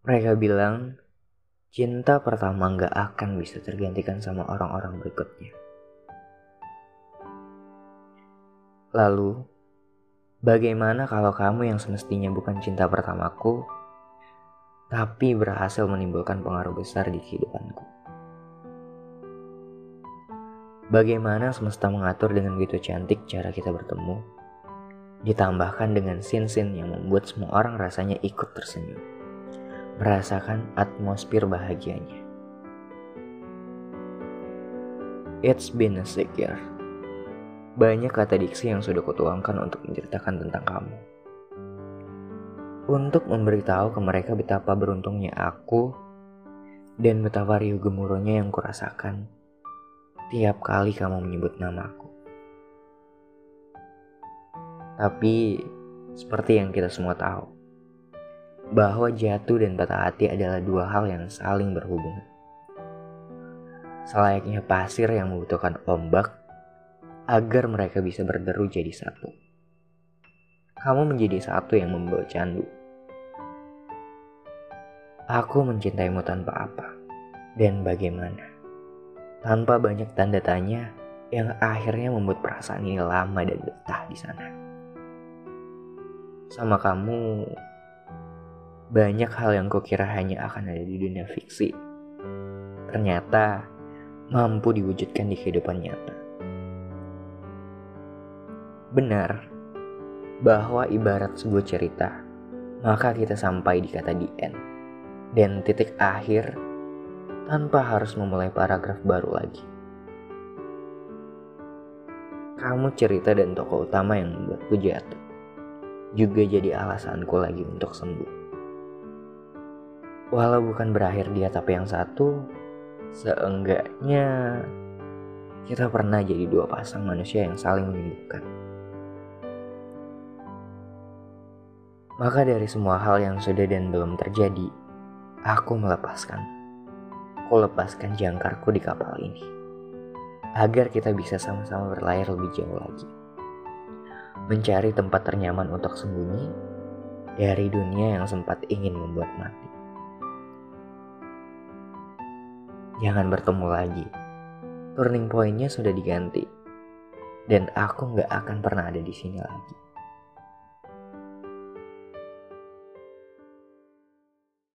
Mereka bilang cinta pertama nggak akan bisa tergantikan sama orang-orang berikutnya. Lalu, bagaimana kalau kamu yang semestinya bukan cinta pertamaku, tapi berhasil menimbulkan pengaruh besar di kehidupanku? Bagaimana semesta mengatur dengan begitu cantik cara kita bertemu, ditambahkan dengan sin-sin yang membuat semua orang rasanya ikut tersenyum merasakan atmosfer bahagianya. It's been a sick year. Banyak kata diksi yang sudah kutuangkan untuk menceritakan tentang kamu. Untuk memberitahu ke mereka betapa beruntungnya aku dan betapa riuh gemuruhnya yang kurasakan tiap kali kamu menyebut namaku. Tapi seperti yang kita semua tahu, bahwa jatuh dan patah hati adalah dua hal yang saling berhubungan. Selayaknya pasir yang membutuhkan ombak agar mereka bisa berderu jadi satu. Kamu menjadi satu yang membawa candu. Aku mencintaimu tanpa apa dan bagaimana. Tanpa banyak tanda tanya yang akhirnya membuat perasaan ini lama dan betah di sana. Sama kamu, banyak hal yang kukira hanya akan ada di dunia fiksi. Ternyata mampu diwujudkan di kehidupan nyata. Benar bahwa ibarat sebuah cerita, maka kita sampai di kata di end dan titik akhir tanpa harus memulai paragraf baru lagi. Kamu cerita dan tokoh utama yang membuatku jatuh juga jadi alasanku lagi untuk sembuh. Walau bukan berakhir di tapi yang satu, seenggaknya kita pernah jadi dua pasang manusia yang saling menyembuhkan. Maka dari semua hal yang sudah dan belum terjadi, aku melepaskan. Aku lepaskan jangkarku di kapal ini. Agar kita bisa sama-sama berlayar lebih jauh lagi. Mencari tempat ternyaman untuk sembunyi dari dunia yang sempat ingin membuat mati. Jangan bertemu lagi. Turning pointnya sudah diganti. Dan aku nggak akan pernah ada di sini lagi.